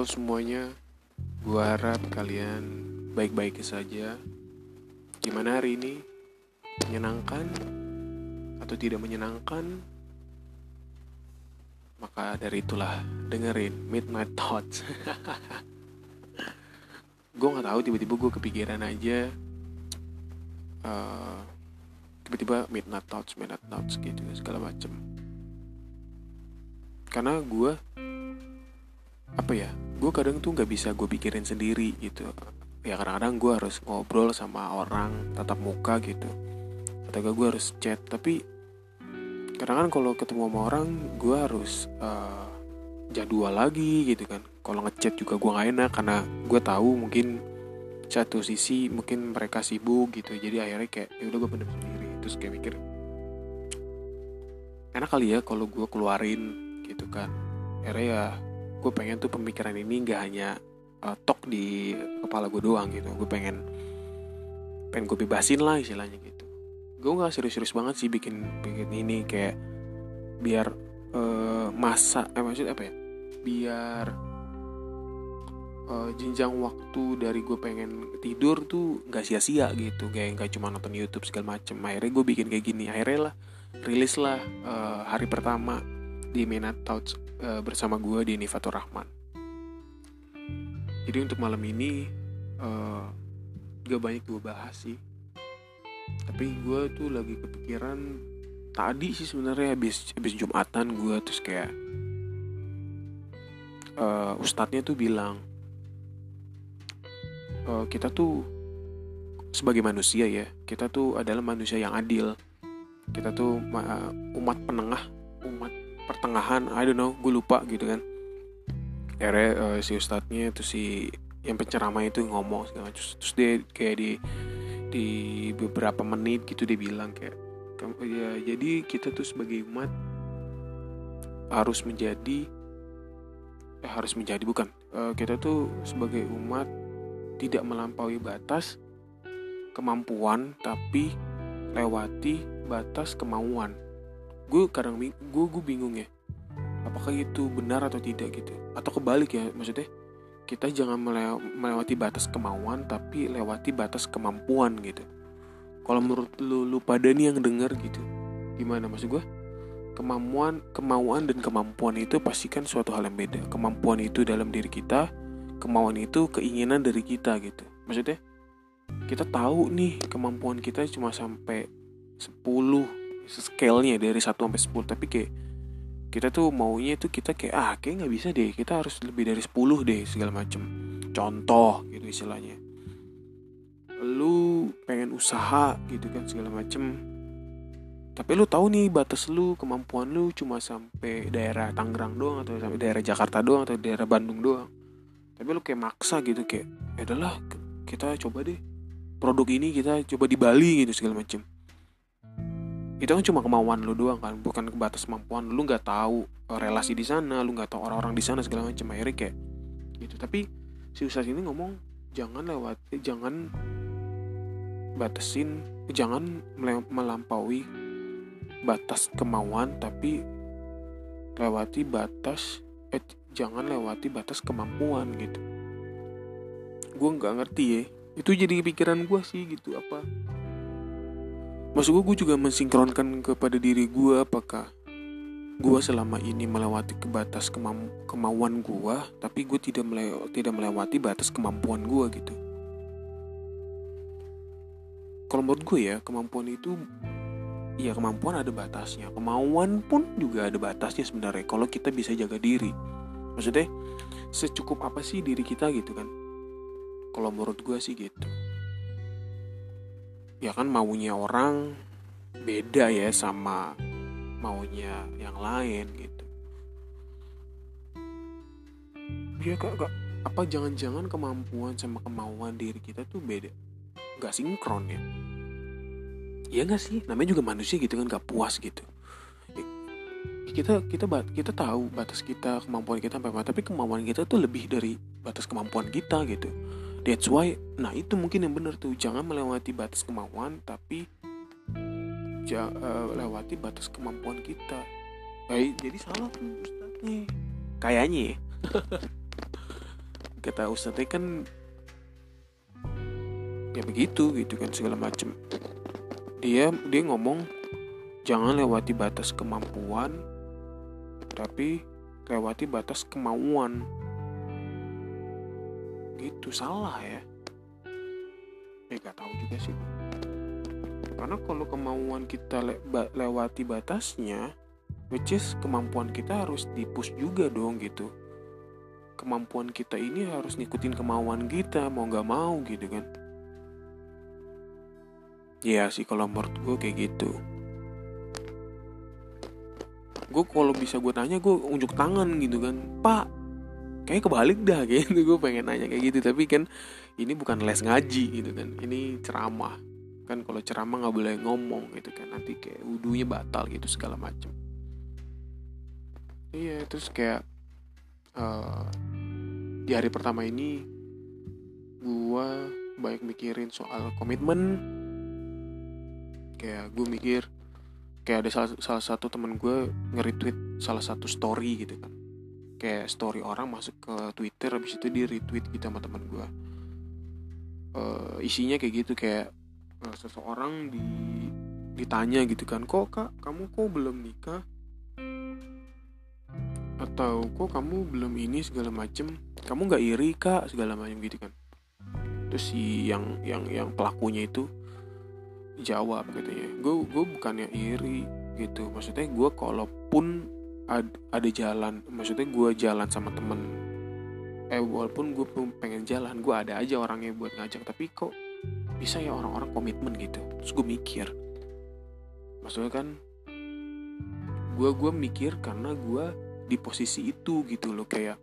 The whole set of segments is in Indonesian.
Halo semuanya, gua harap kalian baik-baik saja. Gimana hari ini? Menyenangkan atau tidak menyenangkan? Maka dari itulah dengerin Midnight Thoughts. gue nggak tahu tiba-tiba gue kepikiran aja. Uh, tiba-tiba Midnight Thoughts, Midnight Thoughts gitu segala macem. Karena gue apa ya gue kadang tuh nggak bisa gue pikirin sendiri gitu. Ya kadang-kadang gue harus ngobrol sama orang tatap muka gitu. Atau gue harus chat. Tapi kadang-kadang kalau ketemu sama orang gue harus uh, jadwal lagi gitu kan. Kalau ngechat juga gue gak enak karena gue tahu mungkin satu sisi mungkin mereka sibuk gitu. Jadi akhirnya kayak ya udah gue pendem sendiri. Terus kayak mikir enak kali ya kalau gue keluarin gitu kan. Akhirnya ya gue pengen tuh pemikiran ini nggak hanya uh, tok di kepala gue doang gitu. Gue pengen pengen gue bebasin lah istilahnya gitu. Gue nggak serius-serius banget sih bikin bikin ini kayak biar uh, masa eh maksud apa ya? Biar uh, jenjang waktu dari gue pengen tidur tuh nggak sia-sia gitu. Kayak nggak cuma nonton YouTube segala macem. Akhirnya gue bikin kayak gini. Akhirnya lah rilis lah uh, hari pertama di Minat Thoughts uh, bersama gue di Nifatur Rahman. Jadi untuk malam ini uh, gak banyak gue bahas sih. Tapi gue tuh lagi kepikiran tadi sih sebenarnya habis habis Jumatan gue terus kayak uh, ustadznya tuh bilang uh, kita tuh sebagai manusia ya kita tuh adalah manusia yang adil kita tuh uh, umat penengah umat pertengahan I don't know gue lupa gitu kan. Akhirnya uh, si ustadznya itu si yang penceramah itu ngomong segala macam. Terus dia kayak di di beberapa menit gitu dia bilang kayak ya jadi kita tuh sebagai umat harus menjadi eh harus menjadi bukan uh, kita tuh sebagai umat tidak melampaui batas kemampuan tapi lewati batas kemauan gue kadang gue gue bingung ya. Apakah itu benar atau tidak gitu? Atau kebalik ya maksudnya kita jangan melewati batas kemauan tapi lewati batas kemampuan gitu. Kalau menurut lu lu pada nih yang denger gitu gimana? Maksud gue kemampuan kemauan dan kemampuan itu pasti kan suatu hal yang beda. Kemampuan itu dalam diri kita kemauan itu keinginan dari kita gitu. Maksudnya kita tahu nih kemampuan kita cuma sampai 10 scale-nya dari 1 sampai 10 tapi kayak kita tuh maunya itu kita kayak ah kayak nggak bisa deh kita harus lebih dari 10 deh segala macem. Contoh gitu istilahnya. Lu pengen usaha gitu kan segala macem. Tapi lu tahu nih batas lu kemampuan lu cuma sampai daerah Tangerang doang atau sampai daerah Jakarta doang atau daerah Bandung doang. Tapi lu kayak maksa gitu kayak ya adalah kita coba deh. Produk ini kita coba di Bali gitu segala macem itu kan cuma kemauan lu doang kan bukan batas kemampuan lu nggak tahu eh, relasi di sana lu nggak tahu orang-orang di sana segala macam. Akhirnya kayak gitu. Tapi si ustadz ini ngomong jangan lewat jangan batasin jangan melampaui batas kemauan tapi lewati batas eh jangan lewati batas kemampuan gitu. Gue nggak ngerti ya. Itu jadi pikiran gue sih gitu apa Maksud gue, gue juga mensinkronkan kepada diri gue apakah gue selama ini melewati ke batas kemauan gue, tapi gue tidak melew tidak melewati batas kemampuan gue gitu. Kalau menurut gue ya, kemampuan itu ya kemampuan ada batasnya, kemauan pun juga ada batasnya sebenarnya. Kalau kita bisa jaga diri, maksudnya secukup apa sih diri kita gitu kan? Kalau menurut gue sih gitu ya kan maunya orang beda ya sama maunya yang lain gitu. Ya kak, kak. Apa jangan-jangan kemampuan sama kemauan diri kita tuh beda? Nggak sinkron ya? Ya nggak sih? Namanya juga manusia gitu kan nggak puas gitu. Ya, kita kita kita tahu batas kita kemampuan kita sampai mana tapi kemampuan kita tuh lebih dari batas kemampuan kita gitu that's why nah itu mungkin yang benar tuh. Jangan melewati batas kemauan tapi ja, uh, lewati batas kemampuan kita. Baik, jadi salah tuh ustadznya kayaknya ya. kata ustadznya kan ya begitu gitu kan segala macem. Dia dia ngomong jangan lewati batas kemampuan tapi lewati batas kemauan gitu salah ya. Ya gak tahu juga sih. Karena kalau kemauan kita le lewati batasnya which is kemampuan kita harus dipus juga dong gitu. Kemampuan kita ini harus ngikutin kemauan kita mau nggak mau gitu kan. Iya sih kalau menurut gue kayak gitu. Gue kalau bisa gue tanya gue unjuk tangan gitu kan. Pak kayak kebalik dah gitu. Gue pengen nanya kayak gitu. Tapi kan ini bukan les ngaji gitu kan. Ini ceramah. Kan kalau ceramah nggak boleh ngomong gitu kan. Nanti kayak wudhunya batal gitu segala macem. Iya terus kayak uh, di hari pertama ini gue banyak mikirin soal komitmen. Kayak gue mikir kayak ada salah, salah satu temen gue nge-retweet salah satu story gitu kan kayak story orang masuk ke Twitter habis itu di retweet gitu sama temen gue uh, isinya kayak gitu kayak uh, seseorang di ditanya gitu kan kok kak kamu kok belum nikah? Atau kok kamu belum ini segala macem? Kamu nggak iri kak? segala macam gitu kan. Terus si yang yang yang pelakunya itu jawab gitu ya gue gue bukannya iri gitu. Maksudnya gue kalaupun ad, ada jalan. Maksudnya gue jalan sama temen. Eh walaupun gue pengen jalan gue ada aja orangnya buat ngajak. Tapi kok bisa ya orang-orang komitmen gitu? Terus gue mikir. Maksudnya kan gue gue mikir karena gue di posisi itu gitu loh. Kayak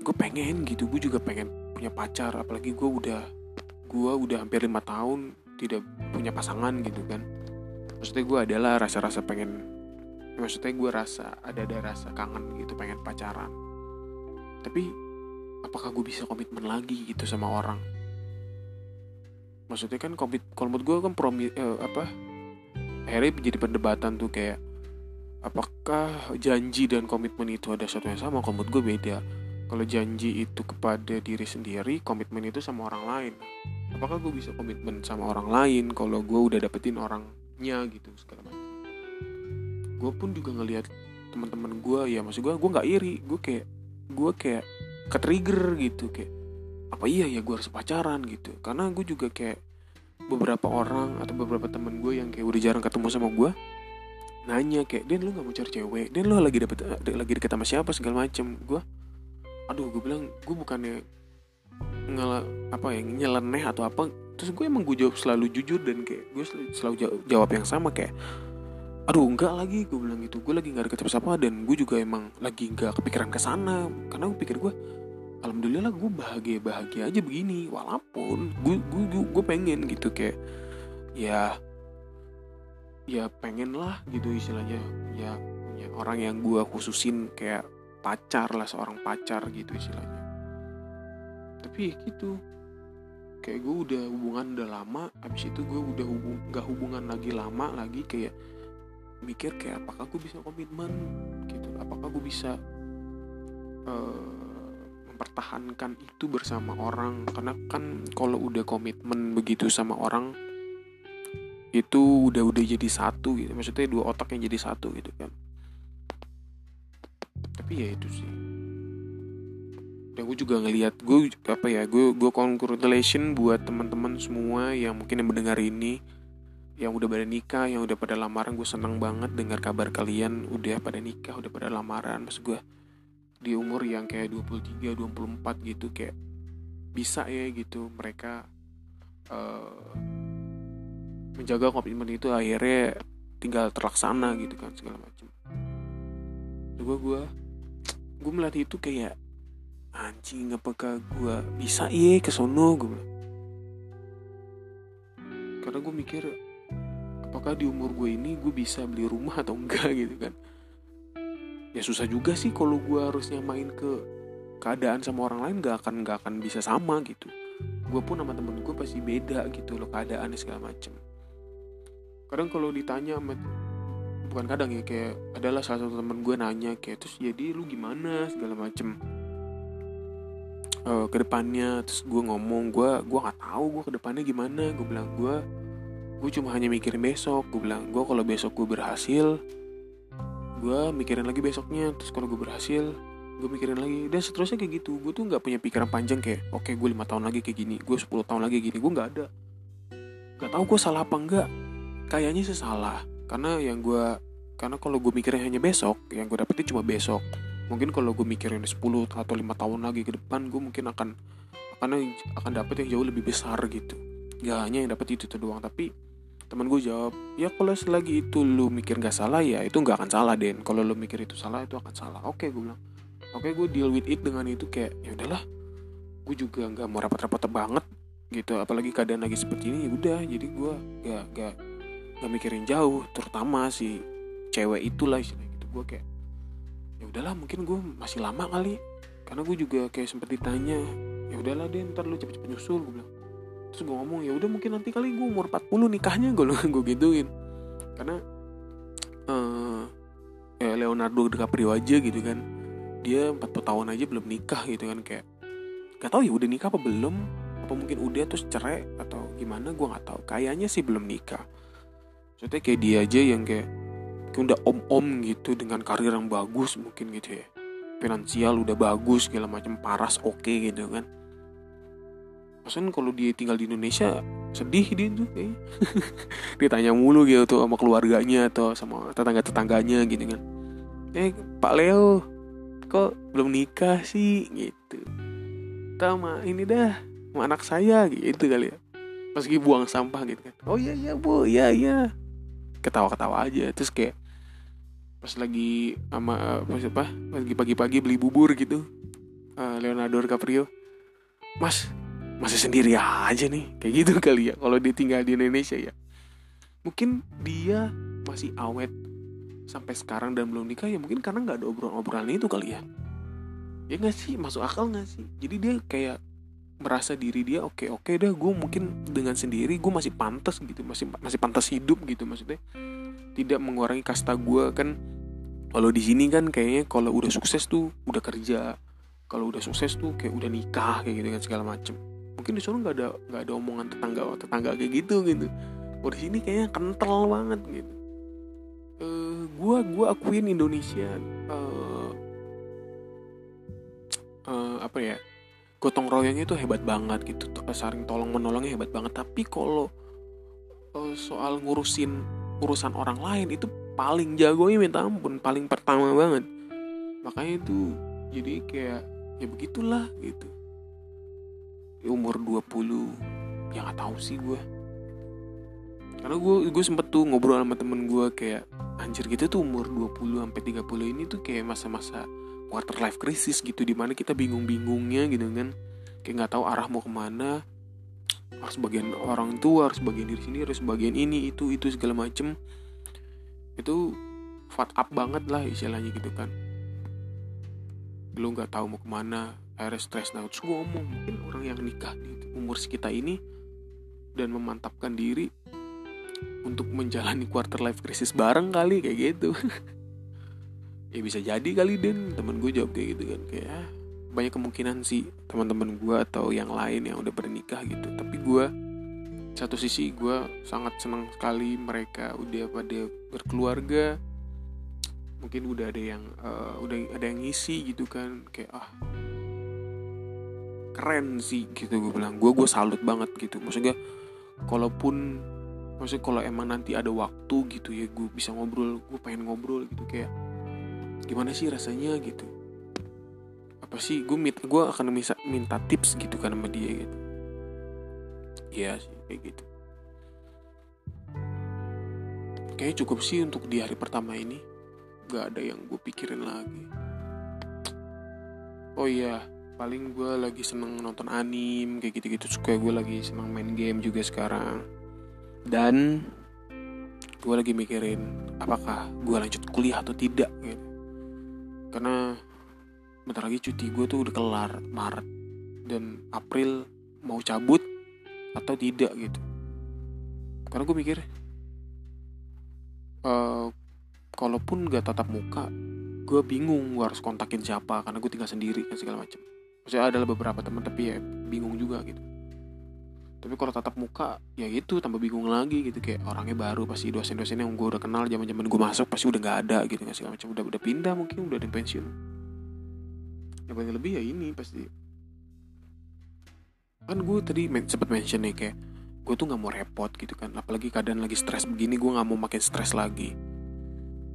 gue pengen gitu. Gue juga pengen punya pacar. Apalagi gue udah gue udah hampir lima tahun tidak punya pasangan gitu kan. Maksudnya gue adalah rasa-rasa pengen maksudnya gue rasa ada ada rasa kangen gitu pengen pacaran. Tapi apakah gue bisa komitmen lagi gitu sama orang? Maksudnya kan komit kalau menurut gue kan promi eh, apa akhirnya menjadi perdebatan tuh kayak apakah janji dan komitmen itu ada satu yang sama? Kalau menurut gue beda. Kalau janji itu kepada diri sendiri komitmen itu sama orang lain. Apakah gue bisa komitmen sama orang lain kalau gue udah dapetin orangnya gitu segala gue pun juga ngelihat teman-teman gue ya maksud gue gue nggak iri. Gue kayak gue kayak ke trigger gitu kayak apa iya ya gue harus pacaran gitu. Karena gue juga kayak beberapa orang atau beberapa temen gue yang kayak udah jarang ketemu sama gue nanya kayak Den lu nggak mau cari cewek? Den lu lagi dapet lagi deket sama siapa? segala macem. Gue aduh gue bilang gue bukannya ngel apa ya nyeleneh atau apa? Terus gue emang gue jawab selalu jujur dan kayak gue selalu jawab yang sama kayak aduh enggak lagi gue bilang gitu. Gue lagi nggak deket siapa dan gue juga emang lagi nggak kepikiran ke sana. Karena gue pikir gue alhamdulillah gue bahagia bahagia aja begini walaupun gue gue gue, pengen gitu. Kayak ya ya pengen lah gitu istilahnya. Ya punya orang yang gue khususin kayak pacar lah seorang pacar gitu istilahnya. Tapi ya gitu. Kayak gue udah hubungan udah lama abis itu gue udah hubung gak hubungan lagi lama lagi kayak mikir kayak apakah gue bisa komitmen? Gitu. Apakah gue bisa uh, mempertahankan itu bersama orang? Karena kan kalau udah komitmen begitu sama orang itu udah udah jadi satu gitu. Maksudnya dua otak yang jadi satu gitu kan. Tapi ya itu sih. Dan gue juga ngelihat gue apa ya gue gue congratulation buat teman-teman semua yang mungkin yang mendengar ini yang udah pada nikah yang udah pada lamaran gue senang banget dengar kabar kalian udah pada nikah udah pada lamaran. Maksud gue di umur yang kayak 23 24 gitu kayak bisa ya gitu mereka uh, menjaga komitmen itu akhirnya tinggal terlaksana gitu kan segala macam gue gue gue melihat itu kayak anjing apakah gue bisa iya ke sono? Gue karena gue mikir apakah di umur gue ini gue bisa beli rumah atau enggak gitu kan? Ya susah juga sih kalau gue harus nyamain ke keadaan sama orang lain gak akan gak akan bisa sama gitu. Gue pun sama temen gue pasti beda gitu loh keadaannya segala macem. Kadang kalau ditanya sama bukan kadang ya kayak adalah salah satu temen gue nanya kayak terus jadi lu gimana? segala macem. Uh, ke depannya terus gue ngomong gue gue nggak tahu gue ke depannya gimana. Gue bilang gue gue cuma hanya mikirin besok. Gue bilang gue kalau besok gue berhasil gue mikirin lagi besoknya. Terus kalau gue berhasil gue mikirin lagi. Dan seterusnya kayak gitu. Gue tuh nggak punya pikiran panjang kayak oke okay, gue lima tahun lagi kayak gini gue 10 tahun lagi gini. Gue nggak ada. Nggak tahu gue salah apa enggak kayaknya sih salah. Karena yang gue karena kalau gue mikirin hanya besok yang gue dapetin cuma besok. Mungkin kalau gue mikirin 10 atau lima tahun lagi ke depan gue mungkin akan akan akan dapet yang jauh lebih besar gitu. Gak hanya yang dapet itu, itu doang. Tapi teman gue jawab ya kalau selagi itu lu mikir gak salah ya itu gak akan salah den. Kalau lu mikir itu salah itu akan salah. Oke gue bilang. Oke gue deal with it dengan itu kayak ya udahlah gue juga nggak mau rapat-rapat banget gitu. Apalagi keadaan lagi seperti ini ya udah. Jadi gue gak gak gak mikirin jauh terutama si cewek itulah istilahnya gitu. Gue kayak ya udahlah mungkin gue masih lama kali. Karena gue juga kayak sempet ditanya ya udahlah deh ntar lu cepet-cepet nyusul gue bilang terus gue ngomong ya udah mungkin nanti kali gue umur 40 nikahnya gue gue gituin. Karena uh, ya Leonardo DiCaprio aja gitu kan. Dia 40 tahun aja belum nikah gitu kan kayak gak tau ya udah nikah apa belum? Apa mungkin udah terus cerai atau gimana? Gue nggak tahu. Kayaknya sih belum nikah. Soalnya kayak dia aja yang kayak kayak udah om-om gitu dengan karir yang bagus mungkin gitu ya. Finansial udah bagus segala macam paras oke okay, gitu kan Maksudnya kalau dia tinggal di Indonesia sedih dia tuh kayak ditanya mulu gitu tuh sama keluarganya atau sama tetangga-tetangganya gitu kan. Eh Pak Leo kok belum nikah sih? Gitu. Tahu mah ini dah sama anak saya gitu kali ya. Pas lagi buang sampah gitu kan. Oh iya iya bu iya iya. Ketawa-ketawa aja. Terus kayak pas lagi sama pas apa pas pagi-pagi beli bubur gitu uh, Leonardo DiCaprio. Mas masih sendiri aja nih. Kayak gitu kali ya kalau dia tinggal di Indonesia ya. Mungkin dia masih awet sampai sekarang dan belum nikah ya mungkin karena nggak ada obrolan-obrolan itu kali ya. Ya nggak sih? Masuk akal nggak sih? Jadi dia kayak merasa diri dia oke oke dah gue mungkin dengan sendiri gue masih pantas gitu. Masih masih pantas hidup gitu maksudnya. Tidak mengurangi kasta gue kan. Kalau di sini kan kayaknya kalau udah sukses tuh udah kerja. Kalau udah sukses tuh kayak udah nikah kayak gitu kan segala macem mungkin di sana nggak ada nggak ada omongan tetangga tetangga kayak gitu gitu. Oh di sini kayaknya kental banget gitu. Uh, gua gua akuin Indonesia uh, uh, apa ya gotong royongnya itu hebat banget gitu. Saling tolong menolongnya hebat banget. Tapi kalau uh, soal ngurusin urusan orang lain itu paling jagonya minta ampun paling pertama banget. Makanya itu jadi kayak ya begitulah gitu umur 20 ya nggak tahu sih gue karena gue gue sempet tuh ngobrol sama temen gue kayak anjir gitu tuh umur 20 sampai 30 ini tuh kayak masa-masa quarter life crisis gitu di mana kita bingung-bingungnya gitu kan. Kayak nggak tahu arah mau ke mana. Harus bagian orang tua harus bagian diri sini harus bagian ini itu itu segala macem. Itu fat up banget lah istilahnya gitu kan. Lu nggak tahu mau ke mana akhirnya stres terus gue ngomong mungkin orang yang nikah di umur sekitar ini dan memantapkan diri untuk menjalani quarter life crisis bareng kali kayak gitu. Ya bisa jadi kali den. Temen gue jawab kayak gitu kan. Kayak ah, banyak kemungkinan sih teman-teman gue atau yang lain yang udah bernikah gitu. Tapi gue satu sisi gue sangat senang sekali mereka udah pada berkeluarga. Mungkin udah ada yang uh, udah ada yang ngisi gitu kan. Kayak ah keren sih gitu gue bilang. Gue gue salut banget gitu. Maksudnya kalaupun maksudnya kalau emang nanti ada waktu gitu ya gue bisa ngobrol gue pengen ngobrol gitu. Kayak gimana sih rasanya gitu? Apa sih gue minta gue akan bisa minta tips gitu kan sama dia gitu. Ya sih kayak gitu. Kayaknya cukup sih untuk di hari pertama ini. Gak ada yang gue pikirin lagi. Oh iya paling gue lagi seneng nonton anim kayak gitu-gitu. Suka gue lagi seneng main game juga sekarang. Dan gue lagi mikirin apakah gue lanjut kuliah atau tidak gitu. Karena bentar lagi cuti gue tuh udah kelar Maret dan April mau cabut atau tidak gitu. Karena gue mikir uh, kalaupun gak tatap muka gue bingung gue harus kontakin siapa karena gue tinggal sendiri kan segala macam maksudnya adalah beberapa teman tapi ya bingung juga gitu. Tapi kalau tatap muka ya itu tambah bingung lagi gitu. Kayak orangnya baru pasti dosen-dosen yang gue udah kenal zaman zaman gue masuk pasti udah nggak ada gitu nggak segala macam. Udah udah pindah mungkin udah ada pensiun. Yang paling lebih ya ini pasti. Kan gue tadi men sempet mention nih kayak gue tuh nggak mau repot gitu kan. Apalagi keadaan lagi stres begini gue nggak mau makin stres lagi.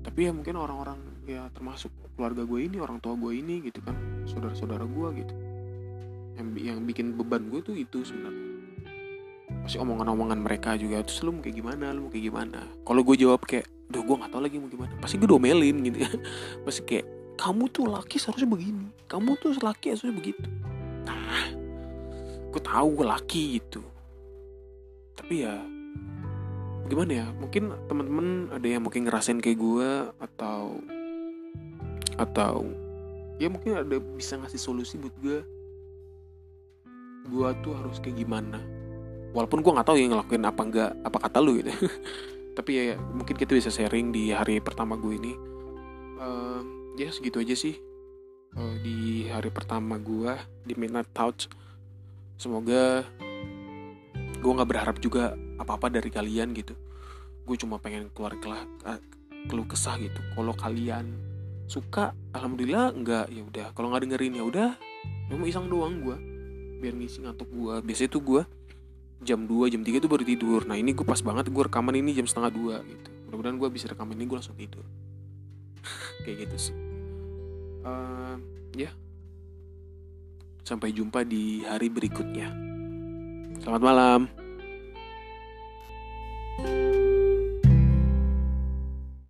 Tapi ya mungkin orang-orang ya termasuk keluarga gue ini orang tua gue ini gitu kan saudara-saudara gue gitu. Yang yang bikin beban gue tuh itu sebenarnya. Pasti omongan-omongan mereka juga terus lu mau kayak gimana? Lu mau kayak gimana? Kalau gue jawab kayak duh gue nggak tahu lagi mau gimana. Pasti gue domelin gitu ya pasti kayak kamu tuh laki seharusnya begini. Kamu tuh laki seharusnya begitu. Nah gue tahu gue laki gitu. Tapi ya gimana ya? Mungkin teman-teman ada yang mungkin ngerasain kayak gue atau atau ya mungkin ada bisa ngasih solusi buat gue gue tuh harus kayak gimana? Walaupun gue nggak tahu yang ngelakuin apa enggak apa kata lu gitu. Tapi ya mungkin kita bisa sharing di hari pertama gue ini. Uh, ya segitu aja sih. Uh, di hari pertama gue di Midnight Touch. Semoga gue nggak berharap juga apa-apa dari kalian gitu. Gue cuma pengen keluar kelah keluh kesah gitu. Kalau kalian suka alhamdulillah enggak ya udah kalau nggak dengerin ya udah cuma iseng doang gue biar ngisi ngantuk gue biasanya tuh gue jam 2 jam 3 tuh baru tidur. Nah ini gue pas banget gue rekaman ini jam setengah dua gitu. Mudah-mudahan gue bisa rekaman ini gue langsung tidur. Kayak gitu sih. Uh, ya. Sampai jumpa di hari berikutnya. Selamat malam